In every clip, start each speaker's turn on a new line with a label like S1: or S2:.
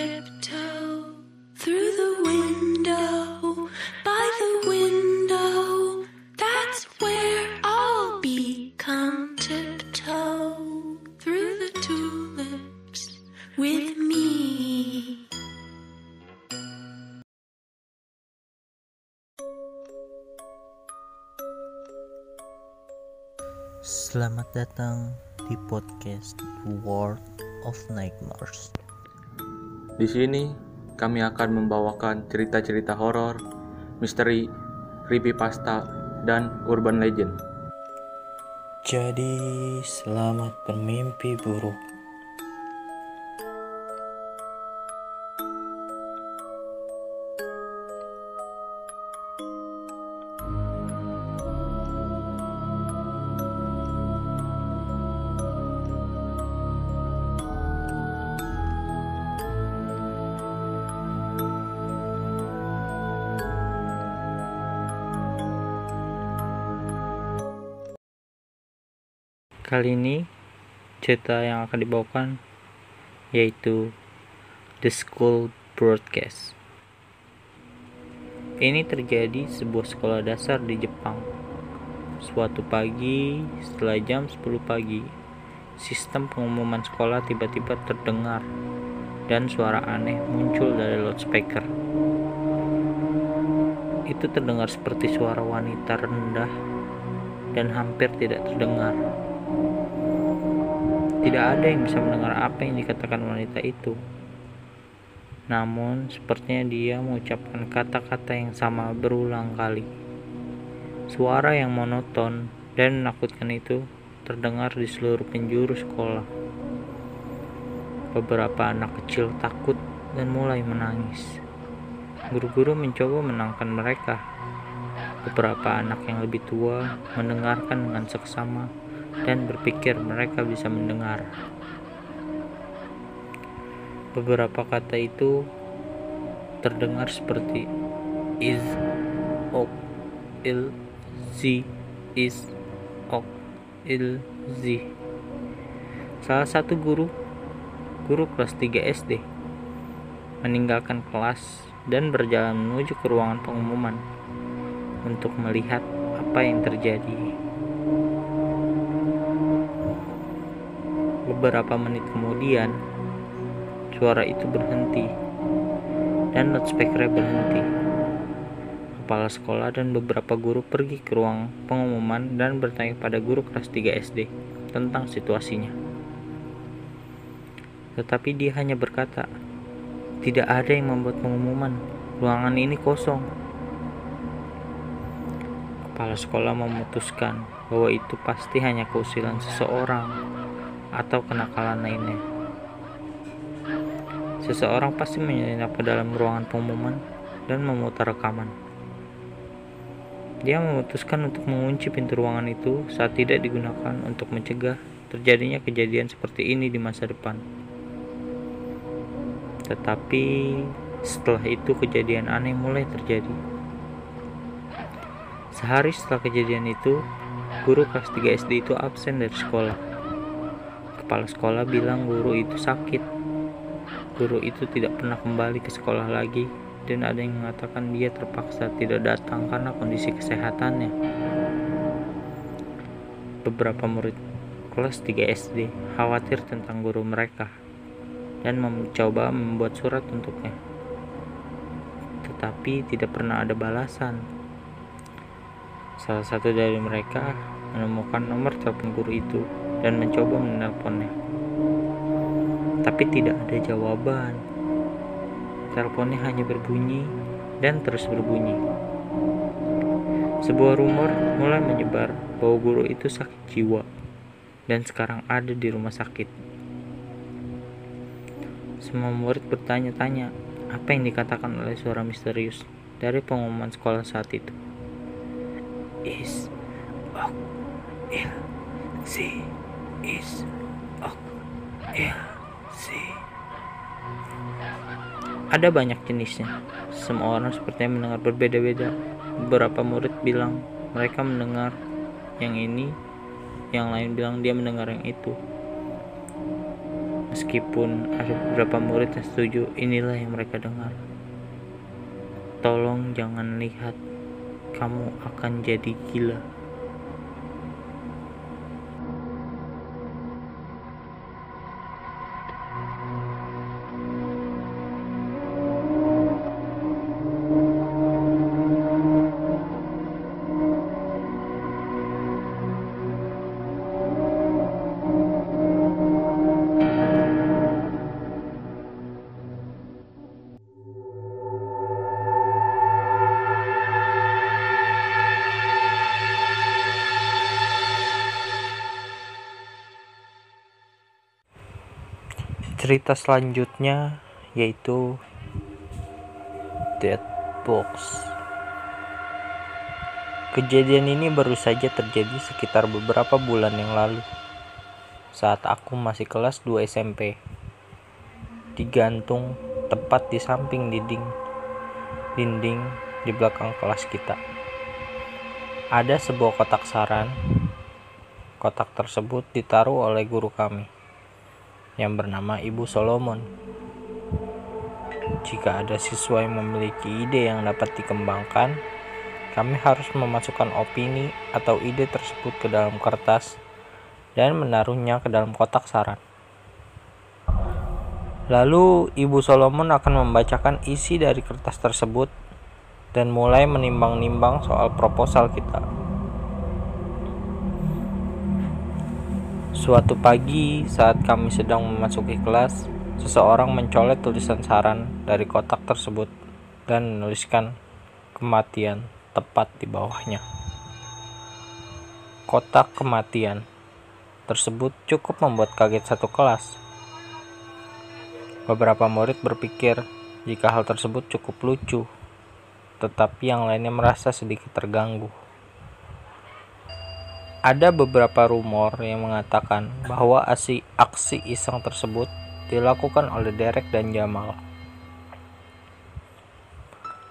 S1: tiptoe through the window, by the window. That's where I'll be. Come tiptoe through the tulips with me.
S2: Selamat datang di podcast World of Nightmares.
S3: Di sini kami akan membawakan cerita-cerita horor, misteri, creepypasta, dan urban legend.
S2: Jadi, selamat bermimpi buruk. Kali ini cerita yang akan dibawakan yaitu The School Broadcast. Ini terjadi sebuah sekolah dasar di Jepang. Suatu pagi, setelah jam 10 pagi, sistem pengumuman sekolah tiba-tiba terdengar dan suara aneh muncul dari loudspeaker. Itu terdengar seperti suara wanita rendah dan hampir tidak terdengar. Tidak ada yang bisa mendengar apa yang dikatakan wanita itu. Namun, sepertinya dia mengucapkan kata-kata yang sama berulang kali. Suara yang monoton dan menakutkan itu terdengar di seluruh penjuru sekolah. Beberapa anak kecil takut dan mulai menangis. Guru-guru mencoba menangkan mereka. Beberapa anak yang lebih tua mendengarkan dengan seksama dan berpikir mereka bisa mendengar. Beberapa kata itu terdengar seperti is, ok, il, z, is, ok, il, z. Salah satu guru, guru kelas 3 SD, meninggalkan kelas dan berjalan menuju ke ruangan pengumuman untuk melihat apa yang terjadi. Beberapa menit kemudian, suara itu berhenti dan loudspeaker berhenti. Kepala sekolah dan beberapa guru pergi ke ruang pengumuman dan bertanya pada guru kelas 3 SD tentang situasinya. Tetapi dia hanya berkata, tidak ada yang membuat pengumuman, ruangan ini kosong. Kepala sekolah memutuskan bahwa itu pasti hanya keusilan seseorang atau kenakalan lainnya. Seseorang pasti menyelinap ke dalam ruangan pengumuman dan memutar rekaman. Dia memutuskan untuk mengunci pintu ruangan itu saat tidak digunakan untuk mencegah terjadinya kejadian seperti ini di masa depan. Tetapi setelah itu kejadian aneh mulai terjadi. Sehari setelah kejadian itu, guru kelas 3 SD itu absen dari sekolah. Kepala sekolah bilang guru itu sakit. Guru itu tidak pernah kembali ke sekolah lagi dan ada yang mengatakan dia terpaksa tidak datang karena kondisi kesehatannya. Beberapa murid kelas 3 SD khawatir tentang guru mereka dan mencoba membuat surat untuknya. Tetapi tidak pernah ada balasan. Salah satu dari mereka menemukan nomor telepon guru itu dan mencoba menelponnya. Tapi tidak ada jawaban. Teleponnya hanya berbunyi dan terus berbunyi. Sebuah rumor mulai menyebar bahwa guru itu sakit jiwa dan sekarang ada di rumah sakit. Semua murid bertanya-tanya apa yang dikatakan oleh suara misterius dari pengumuman sekolah saat itu. Is ok il si is ada banyak jenisnya. Semua orang sepertinya mendengar berbeda-beda. Beberapa murid bilang mereka mendengar yang ini, yang lain bilang dia mendengar yang itu. Meskipun ada beberapa murid yang setuju, inilah yang mereka dengar. Tolong jangan lihat, kamu akan jadi gila. Cerita selanjutnya yaitu Dead Box. Kejadian ini baru saja terjadi sekitar beberapa bulan yang lalu saat aku masih kelas 2 SMP. Digantung tepat di samping dinding dinding di belakang kelas kita. Ada sebuah kotak saran. Kotak tersebut ditaruh oleh guru kami yang bernama Ibu Solomon. Jika ada siswa yang memiliki ide yang dapat dikembangkan, kami harus memasukkan opini atau ide tersebut ke dalam kertas dan menaruhnya ke dalam kotak saran. Lalu Ibu Solomon akan membacakan isi dari kertas tersebut dan mulai menimbang-nimbang soal proposal kita. Suatu pagi, saat kami sedang memasuki kelas, seseorang mencolet tulisan saran dari kotak tersebut dan menuliskan kematian tepat di bawahnya. Kotak kematian tersebut cukup membuat kaget satu kelas. Beberapa murid berpikir jika hal tersebut cukup lucu, tetapi yang lainnya merasa sedikit terganggu. Ada beberapa rumor yang mengatakan bahwa aksi, aksi iseng tersebut dilakukan oleh Derek dan Jamal.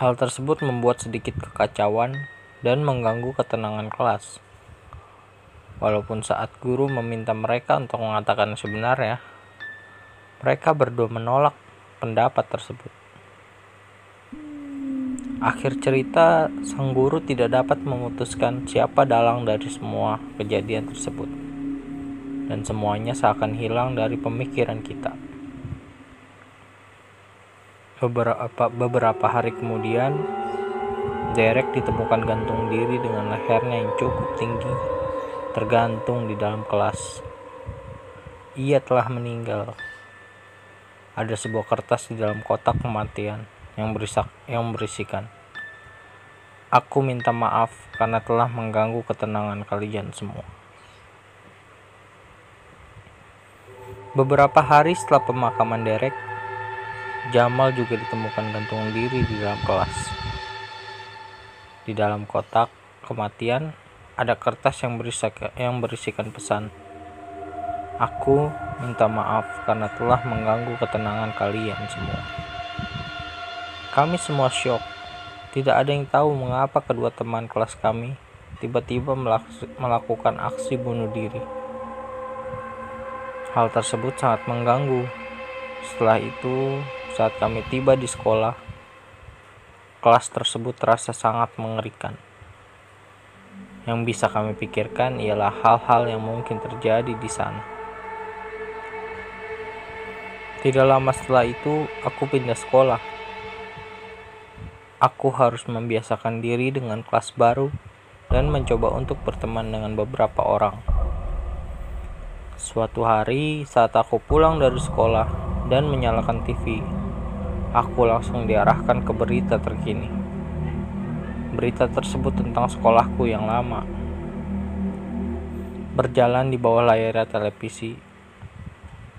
S2: Hal tersebut membuat sedikit kekacauan dan mengganggu ketenangan kelas. Walaupun saat guru meminta mereka untuk mengatakan sebenarnya, mereka berdua menolak pendapat tersebut. Akhir cerita, sang guru tidak dapat memutuskan siapa dalang dari semua kejadian tersebut. Dan semuanya seakan hilang dari pemikiran kita. Beberapa, beberapa hari kemudian, Derek ditemukan gantung diri dengan lehernya yang cukup tinggi, tergantung di dalam kelas. Ia telah meninggal. Ada sebuah kertas di dalam kotak kematian yang berisak yang berisikan Aku minta maaf karena telah mengganggu ketenangan kalian semua. Beberapa hari setelah pemakaman Derek, Jamal juga ditemukan gantung diri di dalam kelas. Di dalam kotak kematian ada kertas yang berisikan, yang berisikan pesan. Aku minta maaf karena telah mengganggu ketenangan kalian semua. Kami semua syok. Tidak ada yang tahu mengapa kedua teman kelas kami tiba-tiba melakukan aksi bunuh diri. Hal tersebut sangat mengganggu. Setelah itu, saat kami tiba di sekolah, kelas tersebut terasa sangat mengerikan. Yang bisa kami pikirkan ialah hal-hal yang mungkin terjadi di sana. Tidak lama setelah itu, aku pindah sekolah Aku harus membiasakan diri dengan kelas baru dan mencoba untuk berteman dengan beberapa orang. Suatu hari, saat aku pulang dari sekolah dan menyalakan TV, aku langsung diarahkan ke berita terkini. Berita tersebut tentang sekolahku yang lama. Berjalan di bawah layar televisi,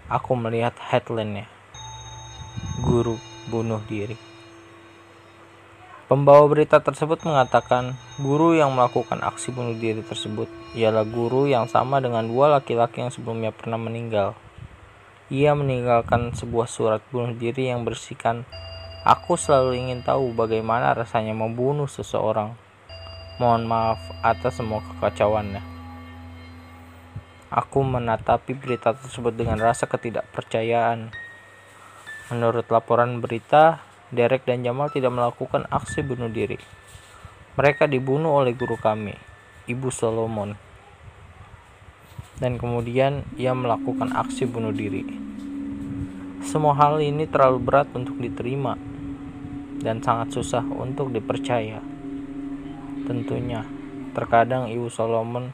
S2: aku melihat headline-nya. Guru bunuh diri. Pembawa berita tersebut mengatakan guru yang melakukan aksi bunuh diri tersebut ialah guru yang sama dengan dua laki-laki yang sebelumnya pernah meninggal. Ia meninggalkan sebuah surat bunuh diri yang berisikan, Aku selalu ingin tahu bagaimana rasanya membunuh seseorang. Mohon maaf atas semua kekacauannya. Aku menatapi berita tersebut dengan rasa ketidakpercayaan. Menurut laporan berita, Derek dan Jamal tidak melakukan aksi bunuh diri. Mereka dibunuh oleh guru kami, Ibu Solomon. Dan kemudian ia melakukan aksi bunuh diri. Semua hal ini terlalu berat untuk diterima dan sangat susah untuk dipercaya. Tentunya, terkadang Ibu Solomon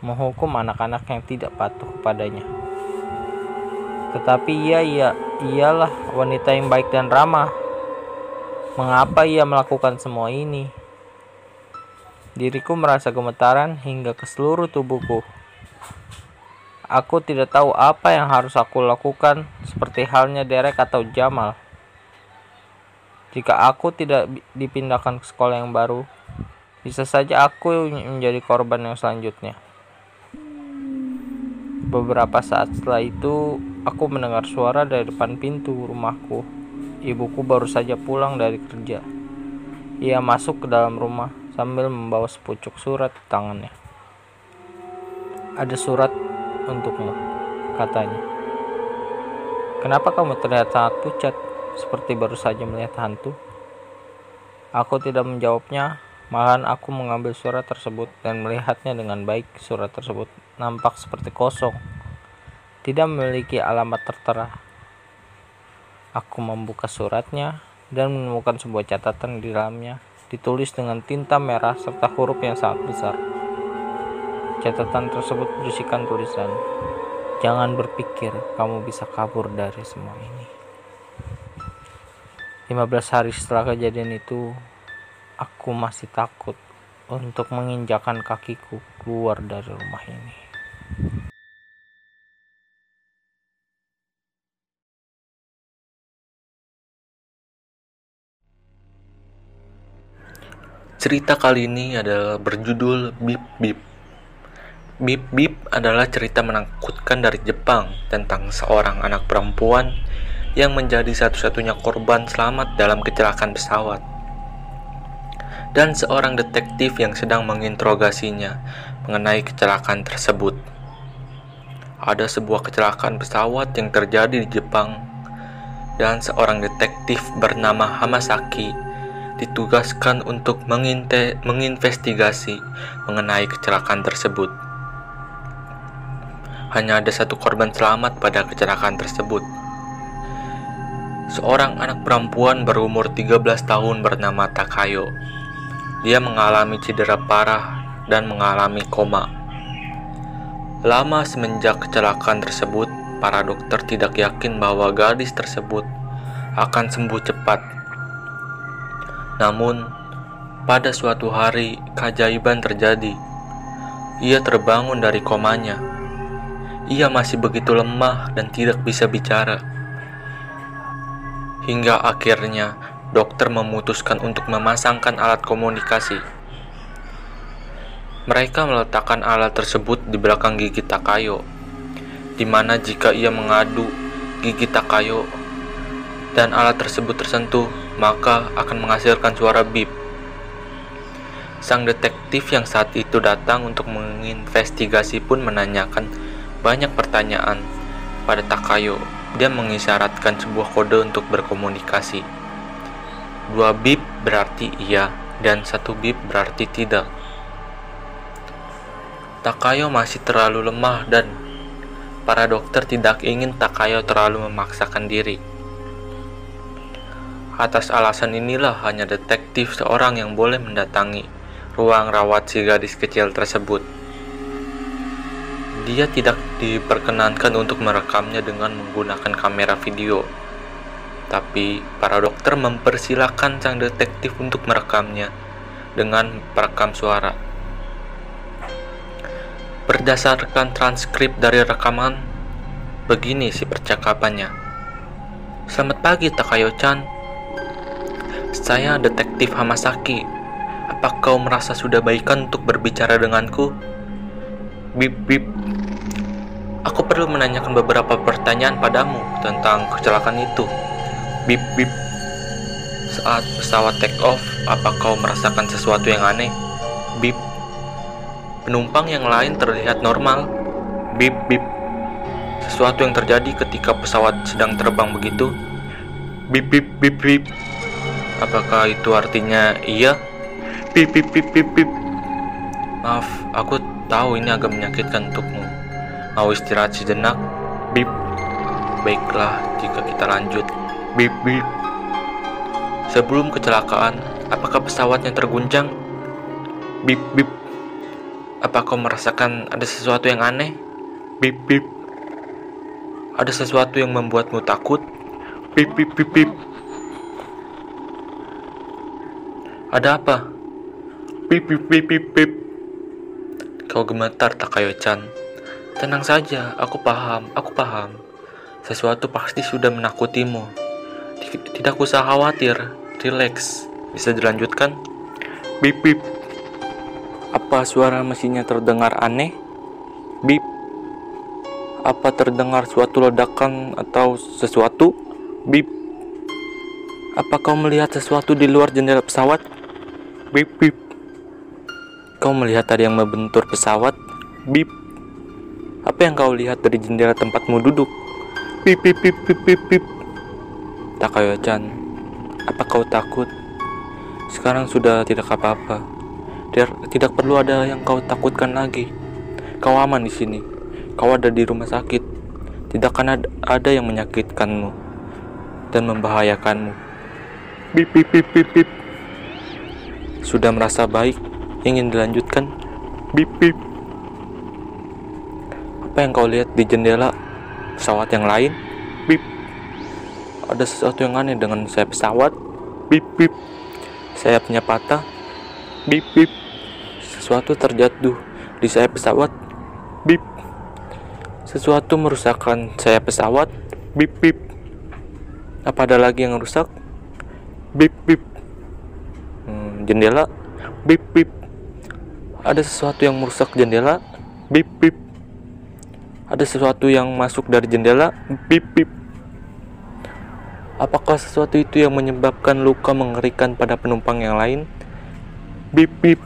S2: menghukum anak-anak yang tidak patuh kepadanya. Tetapi ia, ia ialah wanita yang baik dan ramah. Mengapa ia melakukan semua ini? Diriku merasa gemetaran hingga ke seluruh tubuhku. Aku tidak tahu apa yang harus aku lakukan, seperti halnya Derek atau Jamal. Jika aku tidak dipindahkan ke sekolah yang baru, bisa saja aku menjadi korban yang selanjutnya. Beberapa saat setelah itu, aku mendengar suara dari depan pintu rumahku. Ibuku baru saja pulang dari kerja. Ia masuk ke dalam rumah sambil membawa sepucuk surat di tangannya. Ada surat untukmu, katanya. Kenapa kamu terlihat sangat pucat, seperti baru saja melihat hantu? Aku tidak menjawabnya, malahan aku mengambil surat tersebut dan melihatnya dengan baik. Surat tersebut nampak seperti kosong, tidak memiliki alamat tertera. Aku membuka suratnya dan menemukan sebuah catatan di dalamnya, ditulis dengan tinta merah serta huruf yang sangat besar. Catatan tersebut berisikan tulisan, "Jangan berpikir kamu bisa kabur dari semua ini." 15 hari setelah kejadian itu, aku masih takut untuk menginjakan kakiku keluar dari rumah ini.
S3: Cerita kali ini adalah berjudul Bip Bip. Bip Bip adalah cerita menakutkan dari Jepang tentang seorang anak perempuan yang menjadi satu-satunya korban selamat dalam kecelakaan pesawat. Dan seorang detektif yang sedang menginterogasinya mengenai kecelakaan tersebut. Ada sebuah kecelakaan pesawat yang terjadi di Jepang dan seorang detektif bernama Hamasaki ditugaskan untuk menginvestigasi mengenai kecelakaan tersebut hanya ada satu korban selamat pada kecelakaan tersebut. Seorang anak perempuan berumur 13 tahun bernama Takayo. Dia mengalami cedera parah dan mengalami koma. Lama semenjak kecelakaan tersebut, para dokter tidak yakin bahwa gadis tersebut akan sembuh cepat. Namun, pada suatu hari keajaiban terjadi. Ia terbangun dari komanya ia masih begitu lemah dan tidak bisa bicara. Hingga akhirnya dokter memutuskan untuk memasangkan alat komunikasi. Mereka meletakkan alat tersebut di belakang gigi Takayo, di mana jika ia mengadu gigi Takayo dan alat tersebut tersentuh, maka akan menghasilkan suara bip. Sang detektif yang saat itu datang untuk menginvestigasi pun menanyakan banyak pertanyaan pada Takayo. Dia mengisyaratkan sebuah kode untuk berkomunikasi. Dua bip berarti iya dan satu bip berarti tidak. Takayo masih terlalu lemah dan para dokter tidak ingin Takayo terlalu memaksakan diri. Atas alasan inilah hanya detektif seorang yang boleh mendatangi ruang rawat si gadis kecil tersebut. Dia tidak diperkenankan untuk merekamnya dengan menggunakan kamera video. Tapi para dokter mempersilahkan sang detektif untuk merekamnya dengan perekam suara. Berdasarkan transkrip dari rekaman, begini si percakapannya. Selamat pagi Takayo-chan. Saya detektif Hamasaki. Apa kau merasa sudah baikan untuk berbicara denganku? Bip bip Aku perlu menanyakan beberapa pertanyaan padamu tentang kecelakaan itu. Bip bip. Saat pesawat take off, apa kau merasakan sesuatu yang aneh? Bip. Penumpang yang lain terlihat normal. Bip bip. Sesuatu yang terjadi ketika pesawat sedang terbang begitu. Bip bip bip bip. Apakah itu artinya iya? Bip bip bip bip bip. Maaf, aku tahu ini agak menyakitkan untukmu. Mau istirahat sejenak? Bip. Baiklah, jika kita lanjut. Bip bip. Sebelum kecelakaan, apakah pesawatnya terguncang? Bip bip. Apa kau merasakan ada sesuatu yang aneh? Bip bip. Ada sesuatu yang membuatmu takut? Bip bip bip bip. Ada apa? Bip bip bip bip bip. Kau gemetar Takayo-chan. Tenang saja, aku paham, aku paham. Sesuatu pasti sudah menakutimu. Tidak usah khawatir, relax. Bisa dilanjutkan? Bip bip. Apa suara mesinnya terdengar aneh? Bip. Apa terdengar suatu ledakan atau sesuatu? Bip. Apa kau melihat sesuatu di luar jendela pesawat? Bip bip. Kau melihat ada yang membentur pesawat? Bip. Apa yang kau lihat dari jendela tempatmu duduk? Bip bip bip bip bip bip. Takayo-chan, apa kau takut? Sekarang sudah tidak apa-apa. Tidak perlu ada yang kau takutkan lagi. Kau aman di sini. Kau ada di rumah sakit. Tidak akan ada yang menyakitkanmu dan membahayakanmu. Bip bip bip bip bip. Sudah merasa baik? Ingin dilanjutkan? Bip bip. Apa yang kau lihat di jendela pesawat yang lain? Bip. Ada sesuatu yang aneh dengan sayap pesawat? Bip bip. Sayapnya patah? Bip bip. Sesuatu terjatuh di sayap pesawat. Bip. Sesuatu merusakkan sayap pesawat. Bip bip. Apa ada lagi yang rusak? Bip bip. Jendela. Bip bip. Ada sesuatu yang merusak jendela. Bip bip. Ada sesuatu yang masuk dari jendela. Bip bip. Apakah sesuatu itu yang menyebabkan luka mengerikan pada penumpang yang lain? Bip bip.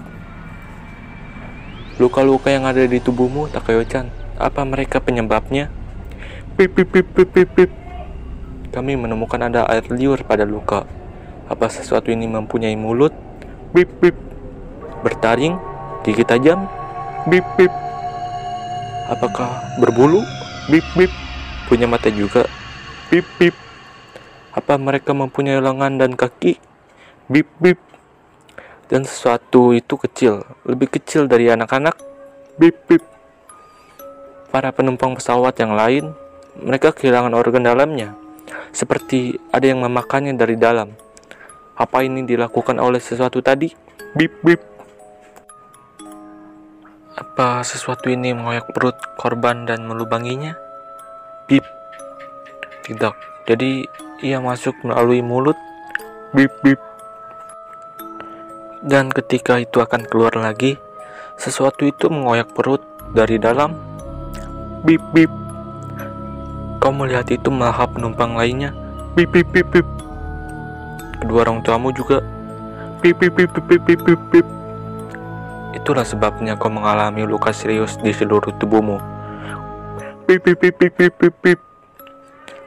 S3: Luka-luka yang ada di tubuhmu, Takayo-chan, apa mereka penyebabnya? Pip, pip, pip, pip, pip, pip. Kami menemukan ada air liur pada luka. Apa sesuatu ini mempunyai mulut? Bip, bip. Bertaring? Gigi tajam? Bip, bip. Apakah berbulu? Bip, bip. Punya mata juga? Bip, bip. Apa mereka mempunyai lengan dan kaki? Bip, bip dan sesuatu itu kecil, lebih kecil dari anak-anak. Bip bip. Para penumpang pesawat yang lain, mereka kehilangan organ dalamnya, seperti ada yang memakannya dari dalam. Apa ini dilakukan oleh sesuatu tadi? Bip bip. Apa sesuatu ini mengoyak perut korban dan melubanginya? Bip. Tidak. Jadi ia masuk melalui mulut. Bip bip. Dan ketika itu akan keluar lagi, sesuatu itu mengoyak perut dari dalam. Bip bip. Kau melihat itu melahap penumpang lainnya. Bip bip bip bip. Kedua orang tuamu juga. Bip bip bip bip bip bip bip. Itulah sebabnya kau mengalami luka serius di seluruh tubuhmu. Bip bip bip bip bip bip bip.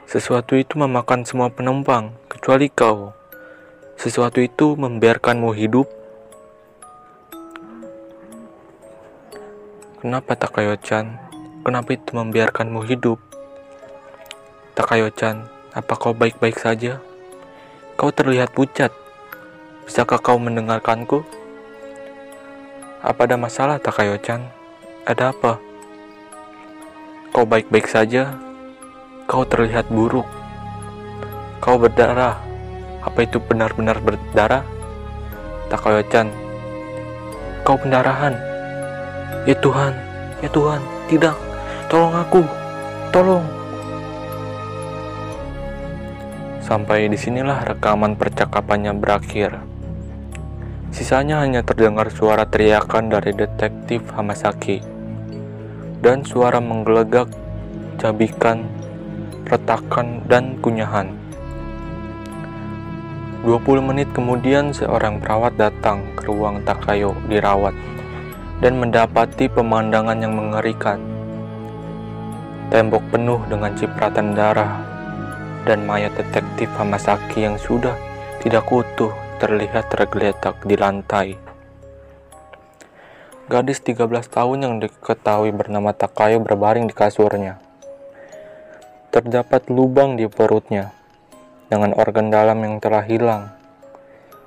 S3: Sesuatu itu memakan semua penumpang, kecuali kau. Sesuatu itu membiarkanmu hidup Kenapa Takayo-chan? Kenapa itu membiarkanmu hidup? Takayo-chan, apa kau baik-baik saja? Kau terlihat pucat. Bisakah kau mendengarkanku? Apa ada masalah, Takayo-chan? Ada apa? Kau baik-baik saja? Kau terlihat buruk. Kau berdarah. Apa itu benar-benar berdarah? Takayo-chan, kau pendarahan. Ya Tuhan, ya Tuhan, tidak. Tolong aku. Tolong. Sampai di sinilah rekaman percakapannya berakhir. Sisanya hanya terdengar suara teriakan dari detektif Hamasaki dan suara menggelegak, cabikan, retakan, dan kunyahan. 20 menit kemudian seorang perawat datang ke ruang Takayo dirawat dan mendapati pemandangan yang mengerikan. Tembok penuh dengan cipratan darah dan mayat detektif Hamasaki yang sudah tidak utuh terlihat tergeletak di lantai. Gadis 13 tahun yang diketahui bernama Takayo berbaring di kasurnya. Terdapat lubang di perutnya dengan organ dalam yang telah hilang.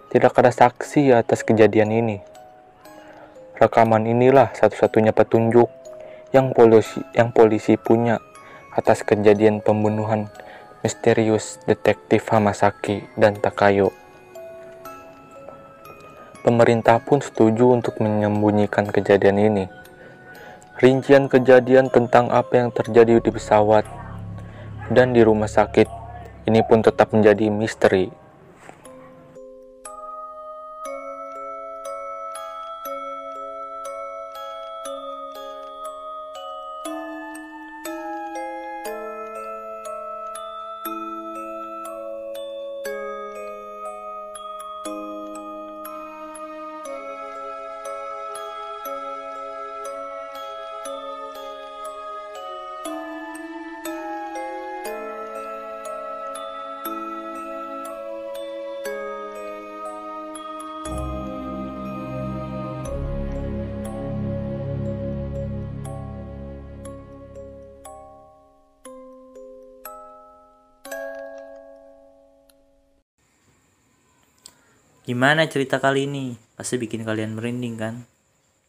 S3: Tidak ada saksi atas kejadian ini. Rekaman inilah satu-satunya petunjuk yang polisi, yang polisi punya atas kejadian pembunuhan misterius detektif Hamasaki dan Takayo. Pemerintah pun setuju untuk menyembunyikan kejadian ini. Rincian kejadian tentang apa yang terjadi di pesawat dan di rumah sakit ini pun tetap menjadi misteri.
S2: Gimana cerita kali ini? Pasti bikin kalian merinding kan?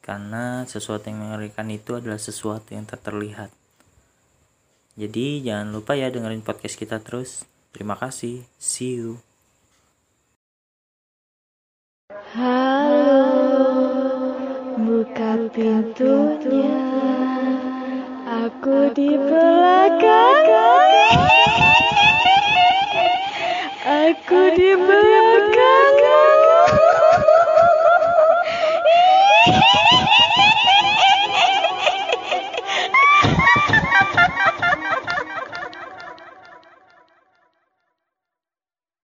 S2: Karena sesuatu yang mengerikan itu adalah sesuatu yang tak terlihat. Jadi jangan lupa ya dengerin podcast kita terus. Terima kasih. See you.
S1: Halo, buka pintunya. Aku di belakang. Aku di belakang.